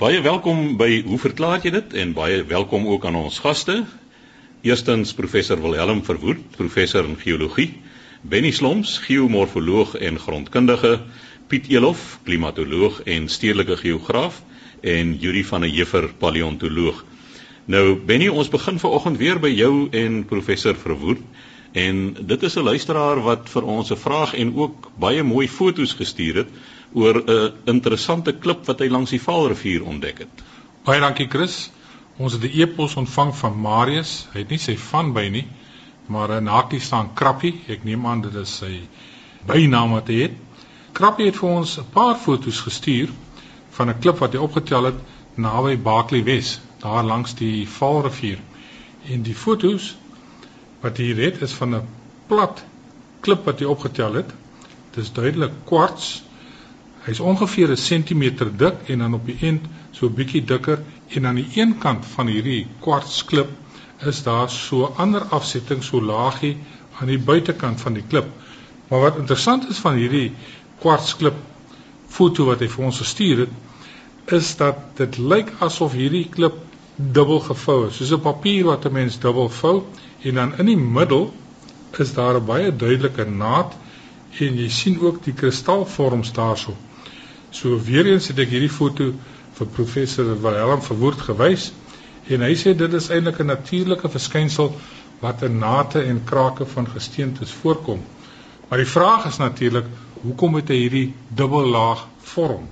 Baie welkom by Hoe verklaar jy dit en baie welkom ook aan ons gaste. Eerstens professor Wilhelm Verwoerd, professor in geologie, Benny Sloms, geomorfoloog en grondkundige, Piet Elof, klimatoloog en stedelike geograaf en Yuri van der Heever, paleontoloog. Nou Benny, ons begin vanoggend weer by jou en professor Verwoerd. En dit is 'n luisteraar wat vir ons 'n vraag en ook baie mooi foto's gestuur het oor 'n interessante klip wat hy langs die Vaalrivier ontdek het. Baie dankie Chris. Ons het 'n e-pos ontvang van Marius. Hy het nie sy van by nie, maar 'n hakie staan Krappie. Ek neem aan dit is sy bynaam wat hy het. Krappie het vir ons 'n paar foto's gestuur van 'n klip wat hy opgetel het naby Baaklie Wes, daar langs die Vaalrivier. En die foto's wat hier het is van 'n plat klip wat hy opgetel het. Dit is duidelik kwarts. Hy's ongeveer 'n sentimeter dik en dan op die end so 'n bietjie dikker en aan die een kant van hierdie kwartsklip is daar so ander afsetting so laagie aan die buitekant van die klip. Maar wat interessant is van hierdie kwartsklip foto wat hy vir ons gestuur het, is dat dit lyk asof hierdie klip dubbel gevou is, soos 'n papier wat 'n mens dubbel vou en dan in die middel is daar 'n baie duidelike naad en jy sien ook die kristalvorms daarso. So weer eens het ek hierdie foto vir professor Wilhelm Verwoerd gewys en hy sê dit is eintlik 'n natuurlike verskynsel wat in nate en krake van gesteentes voorkom. Maar die vraag is natuurlik, hoekom het hy hierdie dubbellaag vorm?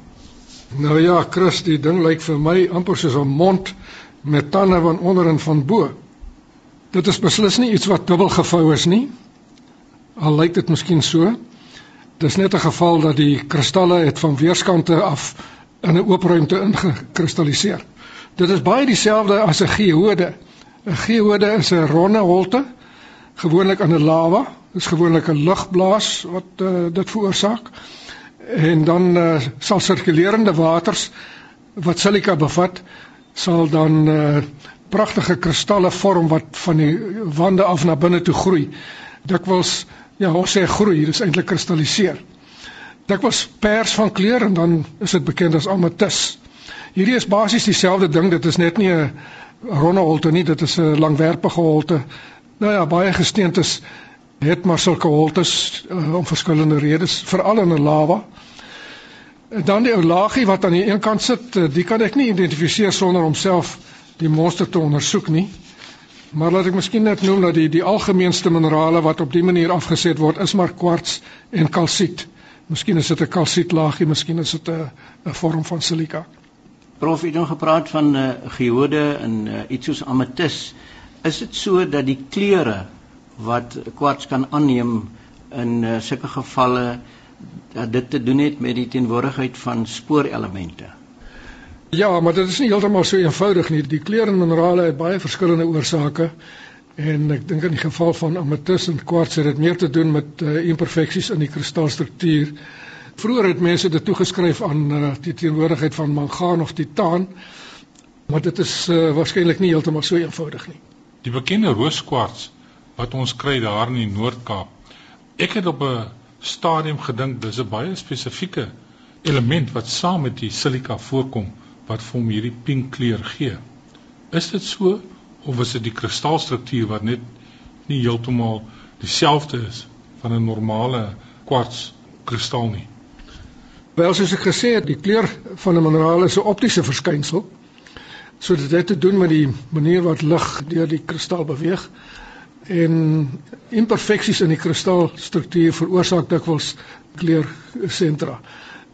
Nou ja, Chris, die ding lyk vir my amper soos 'n mond met tande van onder en van bo. Dit is beslis nie iets wat dubbel gevou is nie. Al lyk dit miskien so. Dis net 'n geval dat die kristalle het van weerskante af in 'n oop ruimte ingekristalliseer. Dit is baie dieselfde as 'n geode. 'n Geode is 'n ronde holte, gewoonlik aan 'n lava. Dis gewoonlik 'n lugblaas wat uh, dit veroorsaak. En dan uh, sal sirkulerende waters wat silika bevat, sal dan uh, pragtige kristalle vorm wat van die wande af na binne toe groei. Dikwels ja, ons sê groei, dit is eintlik kristalliseer. Dikwels pers van kleur en dan is dit bekend as ametis. Hierdie is basies dieselfde ding, dit is net nie 'n ronde holte nie, dit is 'n langwerpige holte. Nou ja, baie gesteentes het maar sulke holtes uh, om verskillende redes, veral in 'n lava. Dan die ou laagie wat aan die een kant sit, uh, die kan ek nie identifiseer sonder homself die monster te ondersoek nie. Maar laat ek miskien net noem dat die die algemeenste minerale wat op die manier afgeset word is maar kwarts en kalsiet. Miskien is dit 'n kalsietlaagie, miskien is dit 'n 'n vorm van silika. Prof het nou gepraat van uh, geode en uh, iets soos ametis. Is dit so dat die kleure wat kwarts kan aanneem in uh, sulke gevalle dat dit te doen het met die teenwoordigheid van spoorelemente? Ja, maar dit is nie heeltemal so eenvoudig nie. Die kleure en minerale het baie verskillende oorsake en ek dink in die geval van ametis en kwarts het dit meer te doen met uh, imperfeksies in die kristalstruktuur. Vroeger het mense dit toegeskryf aan uh, die teenwoordigheid van mangaan of titaan, maar dit is uh, waarskynlik nie heeltemal so eenvoudig nie. Die bekende rooskwarts wat ons kry daar in die Noord-Kaap. Ek het op 'n stadium gedink dis 'n baie spesifieke element wat saam met die silika voorkom wat vir hom hierdie pink kleur gee. Is dit so of is dit die kristalstruktuur wat net nie heeltemal dieselfde is van 'n normale kwarts kristal nie? Wel soos ek gesê het, die kleur van 'n mineraal is 'n optiese verskynsel. So dit het te doen met die manier wat lig deur die kristal beweeg en imperfeksies in die kristalstruktuur veroorsaak dikwels kleursentra.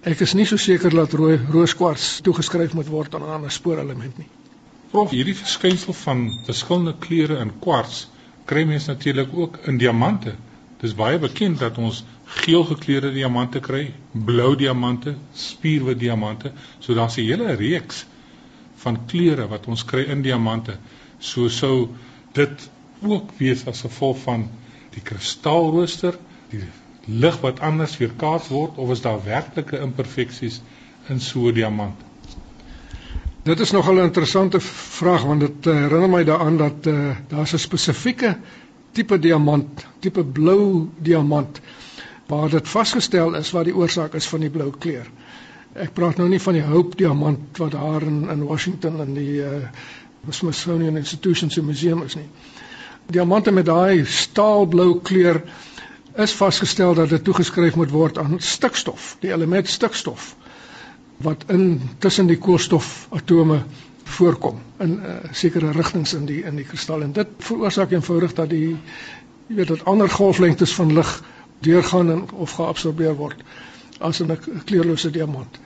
Ek is nie so seker dat rooi rooskwarts toegeskryf moet word aan 'n ander spoorelement nie. Prof, hierdie verskynsel van verskillende kleure in kwarts kry mens natuurlik ook in diamante. Dis baie bekend dat ons geel gekleurde diamante kry, blou diamante, spierwit diamante, so daar's 'n hele reeks van kleure wat ons kry in diamante. So sou dit ook wees as gevolg van die kristalrooster, die lig wat anders weerkaats word of is daar werklike imperfeksies in so 'n diamant? Dit is nogal 'n interessante vraag want dit uh, herinner my daaraan dat uh, eh, daar 'n spesifieke tipe diamant, tipe blou diamant waar dit vasgestel is wat die oorsaak is van die blou kleur. Ek praat nou nie van die Hope diamant wat daar in in Washington in die uh, Smithsonian Institution se museum is nie. Diamante met daai staalblou kleur is vasgestel dat dit toegeskryf moet word aan stikstof, die element stikstof wat in tussen die koolstofatome voorkom in uh, sekere rigtings in die in die kristal en dit veroorsaak eenvoudig dat die jy weet dat ander golflengtes van lig deurgaan en of geabsorbeer word as 'n kleurlose diamant.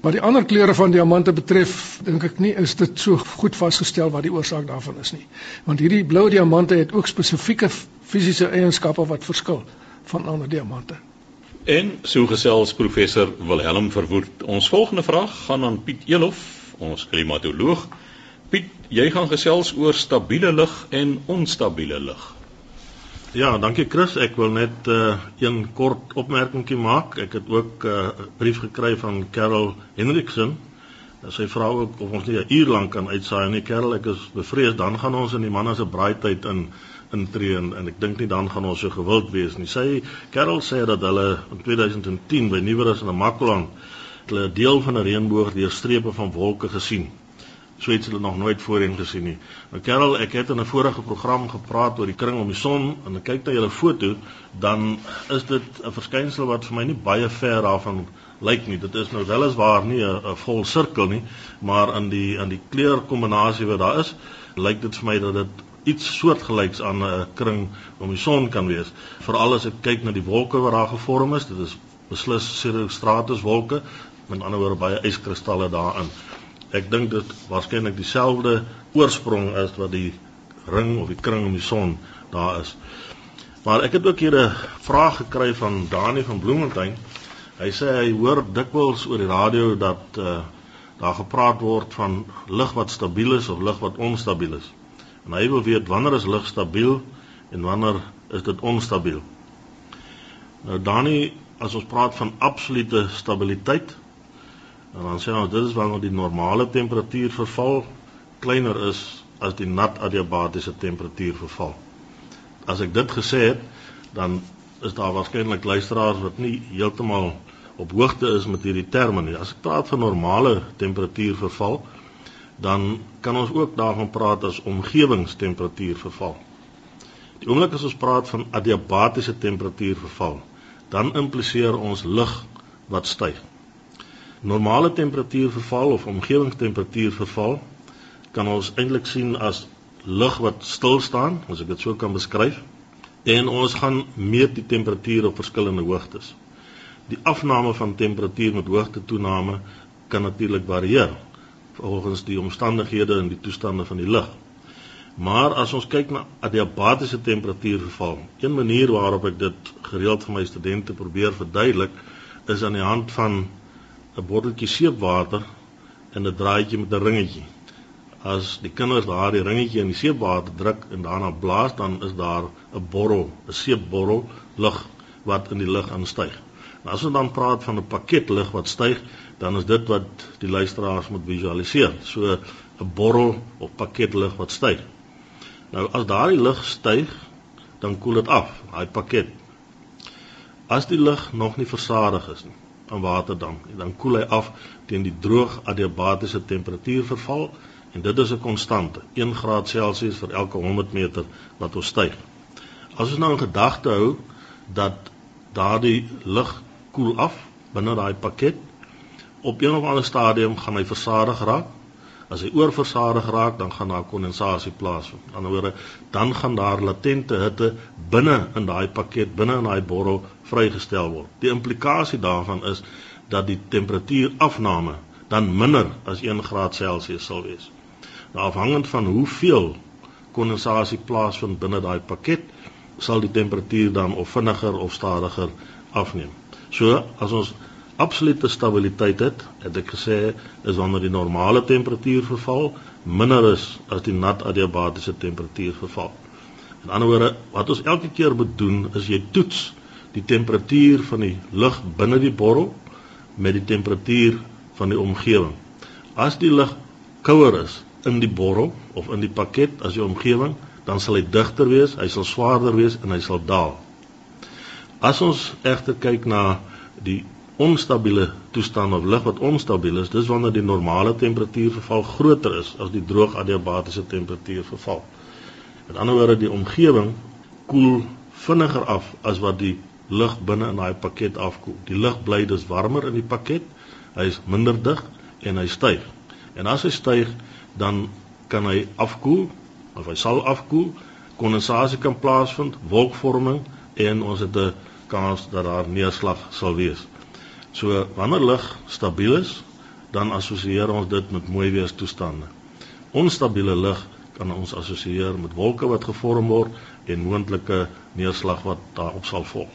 Wat die ander kleure van diamante betref, dink ek nie is dit so goed vasgestel wat die oorsaak daarvan is nie. Want hierdie blou diamante het ook spesifieke fisiese eienskappe wat verskil van ander diamante. En so gesels professor Wilhelm Verwoerd. Ons volgende vraag gaan aan Piet Elof, ons klimatoloog. Piet, jy gaan gesels oor stabiele lig en onstabiele lig. Ja, dankie Chris. Ek wil net uh, een kort opmerkingie maak. Ek het ook eh, 'n uh, brief gekry van Carol Hendriksen. Sy vra ook of ons nie 'n uur lank kan uitsaai nie. Carol, ek is bevrees dan gaan ons in die manne se braaityd in intree en, en ek dink nie dan gaan ons so gewild wees nie. Sy Carol sê dat hulle in 2010 by Nieuwerus in hulle 'n deel van 'n reënboog deur strepe van wolke gesien. So iets hulle nog nooit voorheen gesien nie. Nou Carol, ek het in 'n vorige program gepraat oor die kring om die son en ek kyk na julle foto, dan is dit 'n verskynsel wat vir my nie baie ver daarvan lyk nie. Dit is nou weliswaar nie 'n vol sirkel nie, maar in die in die kleurkombinasie wat daar is, lyk dit vir my dat dit iets soortgelyks aan 'n kring om die son kan wees. Veral as ek kyk na die wolke wat daar gevorm is, dit is beslis cirrostratus wolke, met ander woorde baie yskristalle daarin. Ek dink dit waarskynlik dieselfde oorsprong is wat die ring of die kring om die son daar is. Maar ek het ook hier 'n vraag gekry van Dani van Bloemfontein. Hy sê hy hoor dikwels oor die radio dat uh, daar gepraat word van lig wat stabiel is of lig wat onstabiel is. En hy wil weet wanneer is lig stabiel en wanneer is dit onstabiel. Nou Dani, as ons praat van absolute stabiliteit, dan sê ons dit is wanneer die normale temperatuur verval kleiner is as die nat adiabatiese temperatuur verval. As ek dit gesê het, dan is daar waarskynlik luisteraars wat nie heeltemal op hoogte is met hierdie terme nie. As ek praat van normale temperatuur verval, dan kan ons ook daarvan praat as omgewingstemperatuur verval. Die oomblik as ons praat van adiabatiese temperatuur verval, dan impliseer ons lig wat styg. Normale temperatuur verval of omgewingstemperatuur verval kan ons eintlik sien as lig wat stil staan, as ek dit so kan beskryf, en ons gaan meet die temperatuur op verskillende hoogtes. Die afname van temperatuur met hoogtetoename kan natuurlik varieer volgens die omstandighede en die toestande van die lug. Maar as ons kyk na adiabatiese temperatuurverval, een manier waarop ek dit gereeld vir my studente probeer verduidelik, is aan die hand van 'n botteltjie seepwater en 'n draadjie met 'n ringetjie. As die kinders daardie ringetjie in die seepwater druk en daarna blaas, dan is daar 'n borrel, 'n seepborrel lug wat in die lug aanstyg. Nou as ons dan praat van 'n pakket lig wat styg, dan is dit wat die luisteraars moet visualiseer. So 'n borrel of pakket lig wat styg. Nou as daardie lig styg, dan koel dit af, daai pakket. As die lig nog nie versadig is nie aan waterdamp, dan koel hy af teen die droog adiabatiese temperatuurverval en dit is 'n konstante, 1 graad Celsius vir elke 100 meter wat ons styg. As ons nou in gedagte hou dat daardie lig koel af binne daai pakket op een of ander stadium gaan hy versadig raak. As hy oorversadig raak, dan gaan daar kondensasie plaasvind. Aan die ander wyse, dan gaan daar latente hitte binne in daai pakket, binne in daai borrel vrygestel word. Die implikasie daarvan is dat die temperatuurafname dan minder as 1 graad Celsius sal wees. Nou afhangend van hoeveel kondensasie plaasvind binne daai pakket, sal die temperatuur dan of vinniger of stadiger afneem. So as ons absolute stabiliteit het, het ek gesê is wanneer die normale temperatuur verval minder is as die nat adiabatiese temperatuur verval. In ander woorde, wat ons elke keer moet doen is jy toets die temperatuur van die lug binne die borrel met die temperatuur van die omgewing. As die lug kouer is in die borrel of in die pakket as die omgewing, dan sal hy digter wees, hy sal swaarder wees en hy sal daal. As ons egter kyk na die onstabiele toestand of lug wat onstabiel is, dis wanneer die normale temperatuur verval groter is as die droog adiabatiese temperatuur verval. Met ander woorde, die omgewing koel vinniger af as wat die lug binne in daai pakket afkoel. Die lug bly dus warmer in die pakket. Hy is minder dig en hy styg. En as hy styg, dan kan hy afkoel of hy sal afkoel, kondensasie kan plaasvind, wolkvorming en ons het 'n kans dat daar neerslag sal wees. So wanneer lug stabiel is, dan assosieer ons dit met mooi weerstoestande. Onstabiele lug kan ons assosieer met wolke wat gevorm word en moontlike neerslag wat daarop sal volg.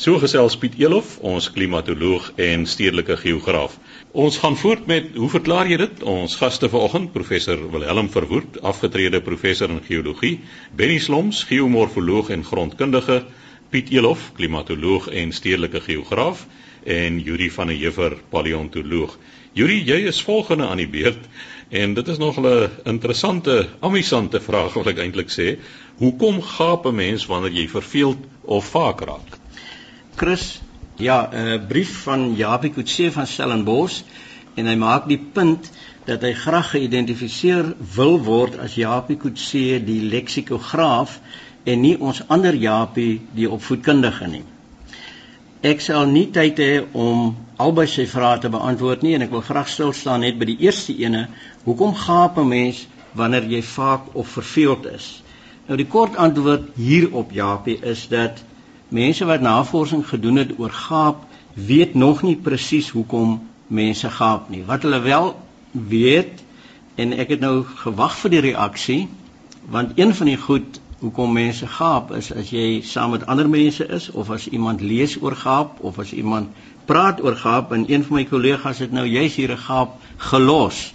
So gesels Piet Elof, ons klimatoloog en stedelike geograaf. Ons gaan voort met hoe verklaar jy dit? Ons gaste vanoggend, professor Wilhelm Verwoerd, afgetrede professor in geologie, Benny Sloms, geomorfoloog en grondkundige, Piet Elof, klimatoloog en stedelike geograaf en Yuri van der Heever, paleontoloog. Yuri, jy is volgende aan die beurt en dit is nog 'n interessante, amusante vraag wat ek eintlik sê. Hoekom gaap 'n mens wanneer jy verveeld of vaak raak? Chris, ja, 'n brief van Japie Kutse van Stellenbosch en hy maak die punt dat hy graag geïdentifiseer wil word as Japie Kutse die leksikograaf en nie ons ander Japie die opvoedkundige nie. Ek sal nie tyd hê om albei sy vrae te beantwoord nie en ek wil graag stil staan net by die eerste ene. Hoekom gaap 'n mens wanneer jy vaak of verveeld is? Nou die kort antwoord hierop Japie is dat mense wat navorsing gedoen het oor gaap weet nog nie presies hoekom mense gaap nie. Wat hulle wel weet en ek het nou gewag vir die reaksie want een van die goed hoekom mense gaap is as jy saam met ander mense is of as iemand lees oor gaap of as iemand praat oor gaap en een van my kollegas het nou juis hier 'n gaap gelos.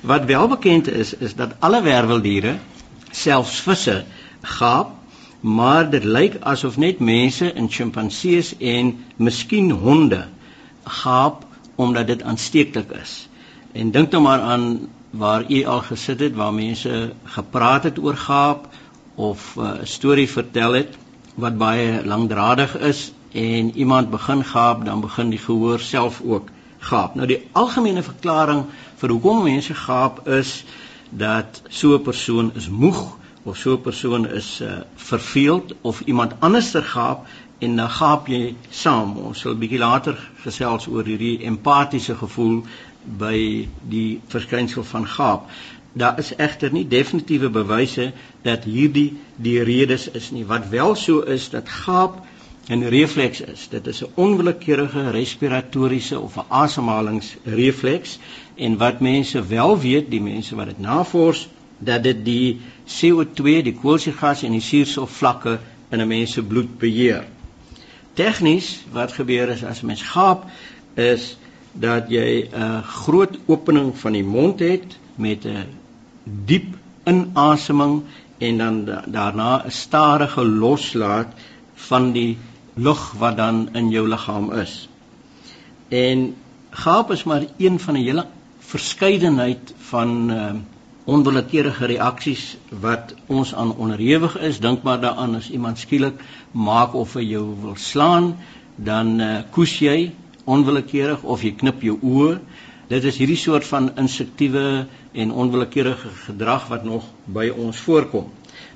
Wat wel bekend is is dat alle werweldiere selfs visse gaap maar dit lyk asof net mense en sjimpansees en miskien honde gaap omdat dit aansteeklik is. En dink nou maar aan waar u al gesit het waar mense gepraat het oor gaap of uh, 'n uh, storie vertel het wat baie langdradig is en iemand begin gaap dan begin die gehoor self ook gaap. Nou die algemene verklaring vir hoekom mense gaap is dat so 'n persoon is moeg of so 'n persoon is uh, verveeld of iemand anders ter gaap en dan gaap jy saam. Ons sal 'n bietjie later gesels oor hierdie empatiese gevoel by die verskynsel van gaap. Daar is egter nie definitiewe bewyse dat hierdie die redes is nie. Wat wel so is dat gaap 'n refleks is. Dit is 'n onwillekeurige respiratoriese of 'n asemhalingsrefleks en wat mense wel weet, die mense wat dit navors, dat dit die CO2, die koolstofgas en die suurstofvlakke in 'n mens se bloed beheer. Tegnies wat gebeur is as 'n mens gaap is dat jy 'n groot opening van die mond het met 'n diep inaseming en dan daarna 'n stadige loslaat van die lug wat dan in jou liggaam is. En gaap is maar een van 'n hele verskeidenheid van uh, onwillekeurige reaksies wat ons aan onderhewig is. Dink maar daaraan as iemand skielik maak of hy jou wil slaan, dan uh, koes jy onwillekeurig of jy knip jou oë. Dit is hierdie soort van instiktiewe en onwillekeurige gedrag wat nog by ons voorkom.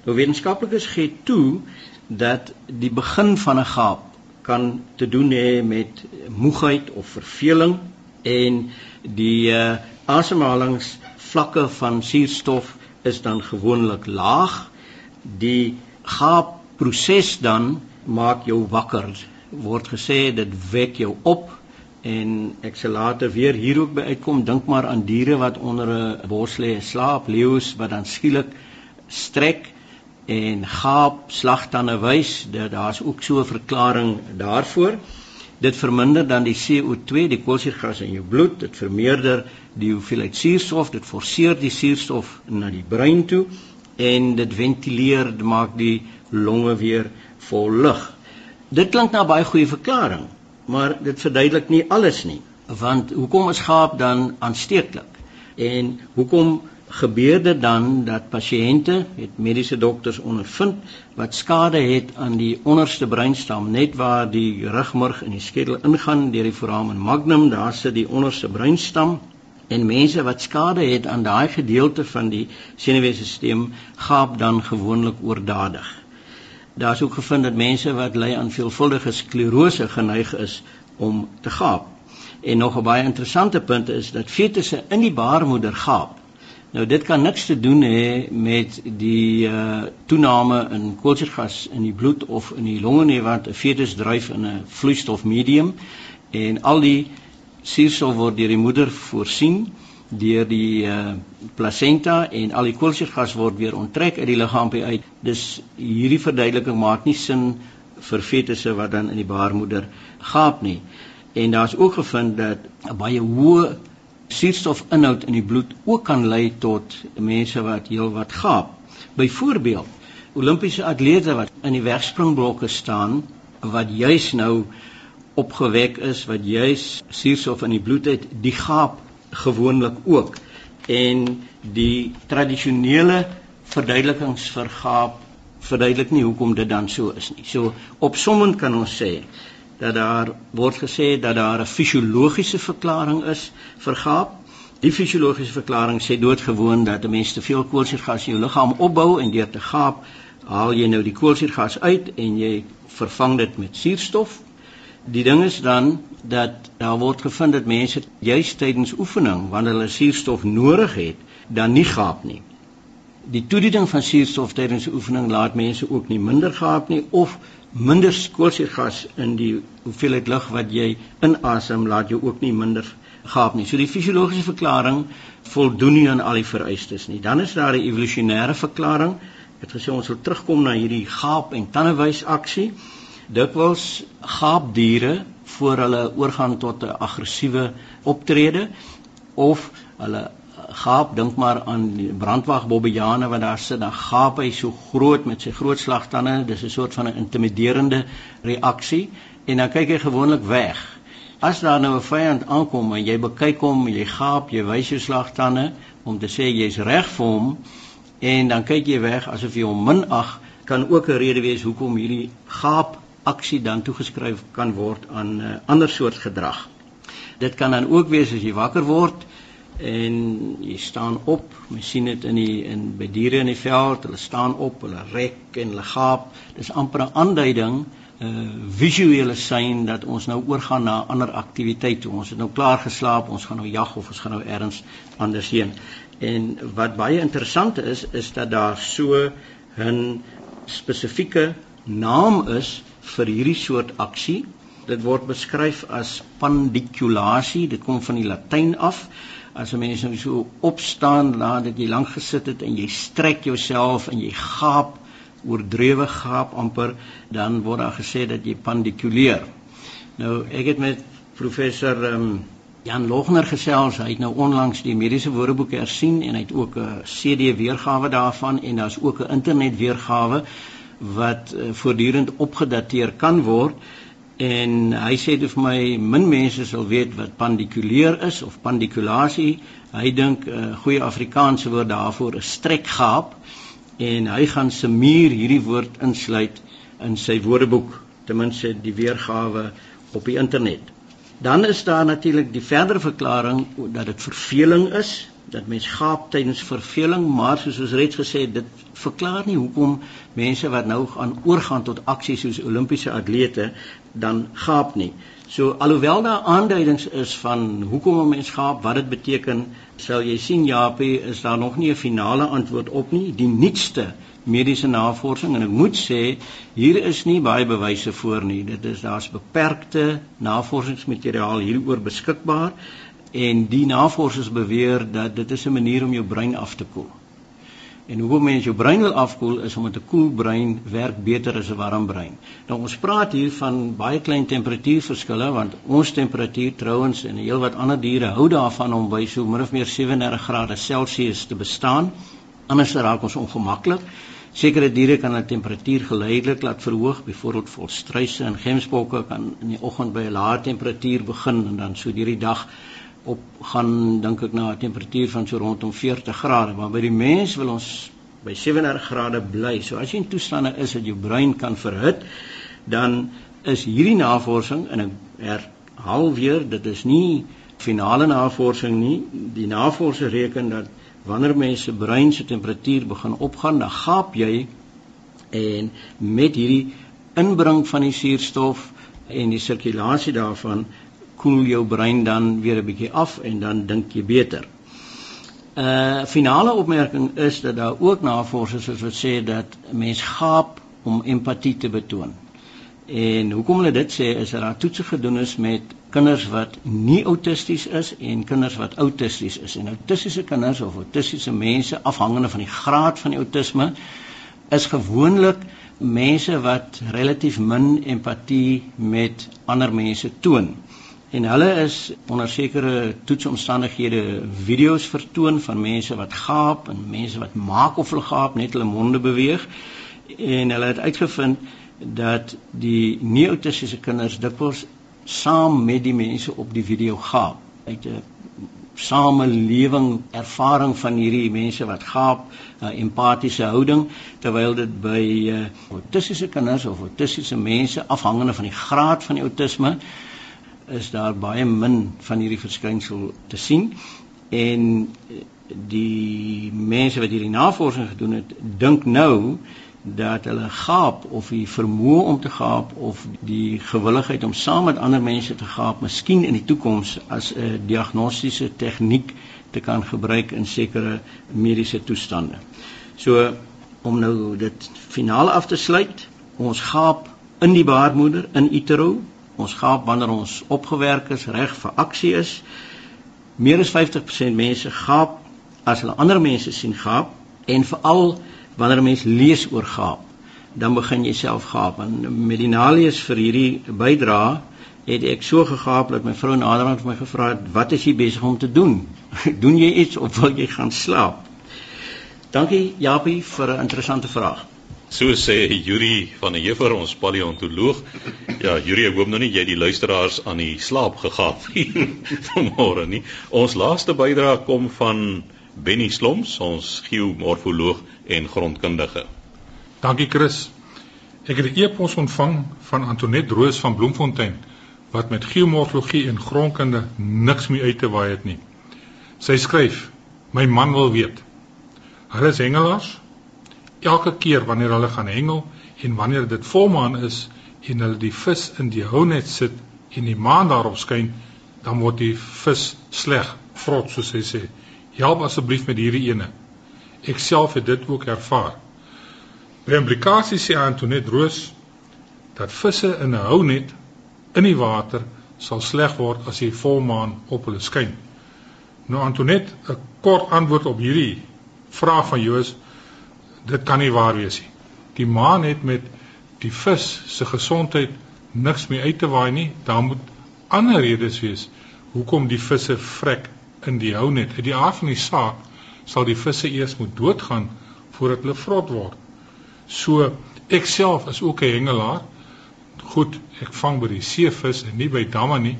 Nou wetenskaplikes gee toe dat die begin van 'n gaap kan te doen hê met moegheid of verveling en die uh, asemhalings vlakke van suurstof is dan gewoonlik laag. Die gaapproses dan maak jou wakker. Word gesê dit wek jou op en ek sal later weer hier ook by uitkom. Dink maar aan diere wat onder 'n bos lê slaap, leeu's wat dan skielik strek en gaap slagtande wys. Daar's ook so 'n verklaring daarvoor. Dit verminder dan die CO2, die koolstofgas in jou bloed, dit vermeerder die hoeveelheid suurstof, dit forceer die suurstof na die brein toe en dit ventileer, dit maak die longe weer vol lug. Dit klink na baie goeie verklaring, maar dit verduidelik nie alles nie. Want hoekom is gaap dan aansteeklik? En hoekom gebeur dit dan dat pasiënte het mediese dokters ondervind wat skade het aan die onderste breinstam net waar die rugmurg in die skedel ingaan deur die foramen magnum daar sit die onderste breinstam en mense wat skade het aan daai gedeelte van die senuweestelsel gaap dan gewoonlik oordadig daar's ook gevind dat mense wat ly aan veelvuldige sklerose geneig is om te gaap. En nog 'n baie interessante punt is dat fetusse in die baarmoeder gaap. Nou dit kan niks te doen hê met die uh toename in koolstofgas in die bloed of in die longe nie want 'n fetus dryf in 'n vloeistofmedium en al die suurstof word deur die moeder voorsien deur die uh plasenta en al die koolstofgas word weer onttrek uit die liggaam uit. Dis hierdie verduideliking maak nie sin vir fetusse wat dan in die baarmoeder gaap nie. En daar's ook gevind dat 'n baie hoë suurstofinhoud in die bloed ook kan lei tot mense wat heelwat gaap. Byvoorbeeld, Olimpiese atlete wat in die wegspringblokke staan wat juis nou opgewek is, wat juis suurstof in die bloed het, die gaap gewoonlik ook. En die tradisionele verduidelikings vir gaap verduidelik nie hoekom dit dan so is nie. So opsommend kan ons sê dat daar word gesê dat daar 'n fisiologiese verklaring is vir gaap. Die fisiologiese verklaring sê doodgewoon dat 'n mens te veel koolstofgas in jou liggaam opbou en deur te gaap haal jy nou die koolstofgas uit en jy vervang dit met suurstof. Die ding is dan dat daar word gevind dat mense juis tydens oefening wanneer hulle suurstof nodig het, dan nie gaap nie. Die toediening van suurstof tydens oefening laat mense ook nie minder gaap nie of minder koolstofgas in die hoeveelheid lug wat jy inasem laat jou ook nie minder gaap nie. So die fisiologiese verklaring voldoen nie aan al die vereistes nie. Dan is daar 'n evolusionêre verklaring. Ek het gesê ons wil terugkom na hierdie gaap en tandewys aksie. Dikwels gaapdiere voor hulle oorgaan tot 'n aggressiewe optrede of hulle gaap dink maar aan die brandwag bobbejane wat daar sit dan gaap hy so groot met sy groot slagtande. Dis 'n soort van 'n intimiderende reaksie en dan kyk hy gewoonlik weg. As daar nou 'n vyand aankom en jy bekyk hom jy gaap jy wys jou slagtande om te sê jy's reg vir hom en dan kyk jy weg asof jy hom minag kan ook 'n rede wees hoekom hierdie gaap aksie dan toegeskryf kan word aan 'n uh, ander soort gedrag dit kan dan ook wees as jy wakker word en jy staan op. Jy sien dit in die in by diere in die veld, hulle staan op, hulle rek en hulle gaap. Dis amper 'n aanduiding, 'n uh, visuele sein dat ons nou oorgaan na ander aktiwiteit. Ons het nou klaar geslaap, ons gaan nou jag of ons gaan nou elders anders heen. En wat baie interessant is, is dat daar so 'n spesifieke naam is vir hierdie soort aksie. Dit word beskryf as pandiculasie. Dit kom van die Latyn af as 'n mens nou so opstaan nadat jy lank gesit het en jy strek jouself en jy gaap oordrewe gaap amper dan word daar gesê dat jy pandikuleer. Nou ek het met professor um, Jan Logner gesels, hy het nou onlangs die mediese woordeboek hersien en hy het ook 'n CD weergawe daarvan en daar's ook 'n internet weergawe wat uh, voortdurend opgedateer kan word en hy sê dit vir my min mense sal weet wat pandikuleer is of pandikulasie. Hy dink 'n uh, goeie Afrikaanse woord daarvoor is strekgaap en hy gaan se muur hierdie woord insluit in sy woordeboek, ten minste die weergawe op die internet. Dan is daar natuurlik die verdere verklaring dat dit verveling is, dat mens gaap tydens verveling, maar soos ons reeds gesê het, dit verklaar nie hoekom mense wat nou gaan oorgaan tot aksies soos Olimpiese atlete dan gaap nie. So alhoewel daar aanduidings is van hoekom 'n mens gaap, wat dit beteken, sal jy sien Japie, is daar nog nie 'n finale antwoord op nie. Die nuutste mediese navorsing en ek moet sê hier is nie baie bewyse voor nie. Dit is daar's beperkte navorsingsmateriaal hieroor beskikbaar en die navorsers beweer dat dit is 'n manier om jou brein af te koel. En hoekom mens jou brein wil afkoel is omdat 'n koel brein werk beter as 'n warm brein. Nou ons praat hier van baie klein temperatuurverskille want ons temperatuur trouens en heelwat ander diere hou daarvan om by so min of meer 37 grade Celsius te bestaan. Anders raak ons ongemaklik. Sekere diere kan hulle temperatuur geleidelik laat verhoog, byvoorbeeld volstruise en gemsbokke kan in die oggend by 'n lae temperatuur begin en dan so deur die dag op gaan dink ek na 'n temperatuur van so rondom 40 grade, maar by die mens wil ons by 37 grade bly. So as jy in toestande is dat jou brein kan verhit, dan is hierdie navorsing en ek herhaal weer, dit is nie finale navorsing nie. Die navorsers reken dat wanneer mense brein se temperatuur begin opgaan, dan gaap jy en met hierdie inbring van die suurstof en die sirkulasie daarvan koel jou brein dan weer 'n bietjie af en dan dink jy beter. 'n uh, Finale opmerking is dat daar ook navorsers is wat sê dat mens gaap om empatie te betoon. En hoekom hulle dit sê is dat daar toetse gedoen is met kinders wat nie autisties is en kinders wat autisties is. En autistiese kinders of autistiese mense afhangende van die graad van die autisme is gewoonlik mense wat relatief min empatie met ander mense toon. En hulle is onder sekere toetsomstandighede video's vertoon van mense wat gaap en mense wat maak of hulle gaap net hulle monde beweeg. En hulle het uitgevind dat die nie-autistiese kinders dikwels saam met die mense op die video gaap. Uit 'n samelewing ervaring van hierdie mense wat gaap, 'n uh, empatiese houding terwyl dit by uh, autistiese kinders of autistiese mense afhangende van die graad van die autisme is daar baie min van hierdie verskynsel te sien en uh, die mense wat hierdie navorsing gedoen het dink nou dat hulle gaap of die vermoë om te gaap of die gewilligheid om saam met ander mense te gaap miskien in die toekoms as 'n diagnostiese tegniek te kan gebruik in sekere mediese toestande. So om nou dit finaal af te sluit, ons gaap in die baarmoeder in utero, ons gaap wanneer ons opgewerk is, reg vir aksie is. Meer as 50% mense gaap as hulle ander mense sien gaap en veral wanneer 'n mens lees oor gaap, dan begin jy self gaap. En met die nalees vir hierdie bydra het ek so gegaap dat my vrou naderhand vir my gevra het, "Wat is jy besig om te doen? doen jy iets of wil jy gaan slaap?" Dankie Japie vir 'n interessante vraag. So sê Yuri van der Heever ons paleontoloog. Ja, Yuri, ek hoop nou nie jy die luisteraars aan die slaap gegaap vanmôre nie. Ons laaste bydrae kom van Benny Sloms, ons geomorfoloog en grondkundige. Dankie Chris. Ek het 'n e-pos ontvang van Antoinette Roos van Bloemfontein wat met geomorfologie en grondkunde niks meer uit te waai het nie. Sy skryf: "My man wil weet. Hulle is hengelaars. Elke keer wanneer hulle gaan hengel en wanneer dit volmaan is en hulle die vis in die hounet sit en die maan daarop skyn, dan word die vis sleg, vrot soos hy sê. Help asseblief met hierdie ene." Ek self het dit ook ervaar. By implikasie sê Antoinette Roos dat visse in 'n hounet in die water sal sleg word as die volmaan op hulle skyn. Nou Antoinette, 'n kort antwoord op hierdie vraag van jou is dit kan nie waar wees nie. Die maan het met die vis se gesondheid niks meer uit te waai nie. Daar moet ander redes wees hoekom die visse vrek in die hounet. Uit die aard van die saak sal die visse eers moet doodgaan voordat hulle vrot word. So ek self is ook 'n hengelaar. Goed, ek vang by die seevis en nie by damme nie.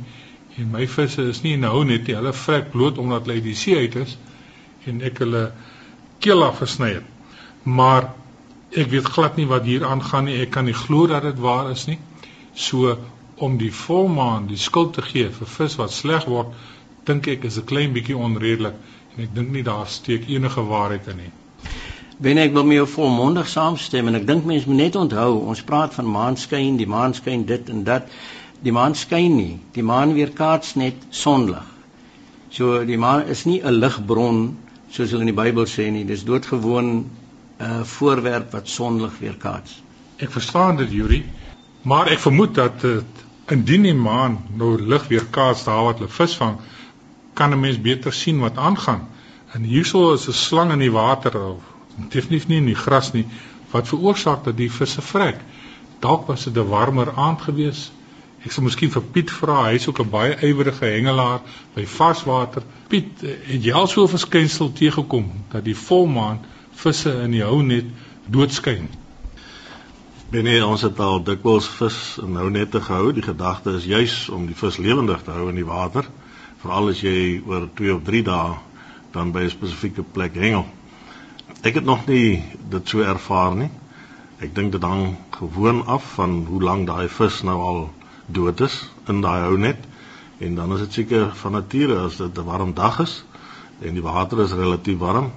En my visse is nie nou net nie, hulle vrek bloot omdat hulle uit die see uit is en ek hulle keel afgesny het. Maar ek weet glad nie wat hier aangaan nie. Ek kan nie glo dat dit waar is nie. So om die volmaan die skuld te gee vir vis wat sleg word, dink ek is 'n klein bietjie onredelik en ek dink nie daar steek enige waarheid in nie. Ben ek wil met jou volmondig saamstem en ek dink mense moet net onthou ons praat van maanskyn, die maanskyn dit en dat die maan skyn nie. Die maan weerkaats net sonlig. So die maan is nie 'n ligbron soos hulle in die Bybel sê nie. Dis doodgewoon uh, voorwerp wat sonlig weerkaats. Ek verstaan dit, Yuri, maar ek vermoed dat dit indien die maan nou lig weerkaats daar wat hulle vis vang, kan 'n mens beter sien wat aangaan. En hierso is 'n slang in die water of definitief nie in die gras nie wat veroorsaak dat die visse vrek. Dalk was dit 'n warmer aand gewees. Ek sou miskien vir Piet vra, hy's ook 'n baie ywerige hengelaar by varswater. Piet, het jy al so 'n verskynsel teëgekom dat die volmaan visse in die hounet doodskyn? Binne ons het al dikwels vis in hounette gehou. Die gedagte is juis om die vis lewendig te hou in die water veral as jy oor 2 of 3 dae dan by 'n spesifieke plek hengel. Ek het nog nie dit so ervaar nie. Ek dink dit hang gewoon af van hoe lank daai vis nou al dood is in daai hounet en dan is dit seker van nature as dit 'n warm dag is en die water is relatief warm,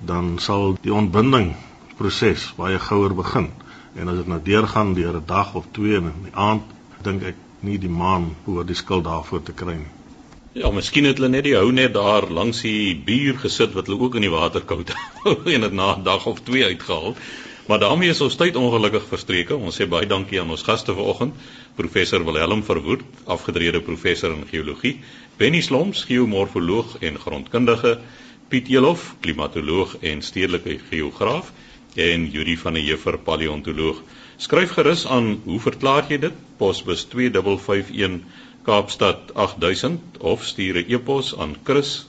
dan sal die ontbinding proses baie gouer begin. En as dit nou deurgaan deur 'n dag of twee en in die aand, dink ek nie die maan hoor die skuld daarvoor te kry nie. Ja, miskien het hulle net die hou net daar langs die buur gesit wat hulle ook in die water koud en dit na 'n dag of twee uitgehaal. Maar daarmee is ons tyd ongelukkig verstreke. Ons sê baie dankie aan ons gaste vanoggend, professor Wilhelm Verwoerd, afgetrede professor in geologie, Benny Sloms, geomorfoloog en grondkundige, Piet Elof, klimatoloog en stedelike geograaf en Juri van der Heever, paleontoloog. Skryf gerus aan, hoe verklaar jy dit? Posbus 2551 Kaapstad 8000 of stuur 'n e-pos aan chris@rsg.co.za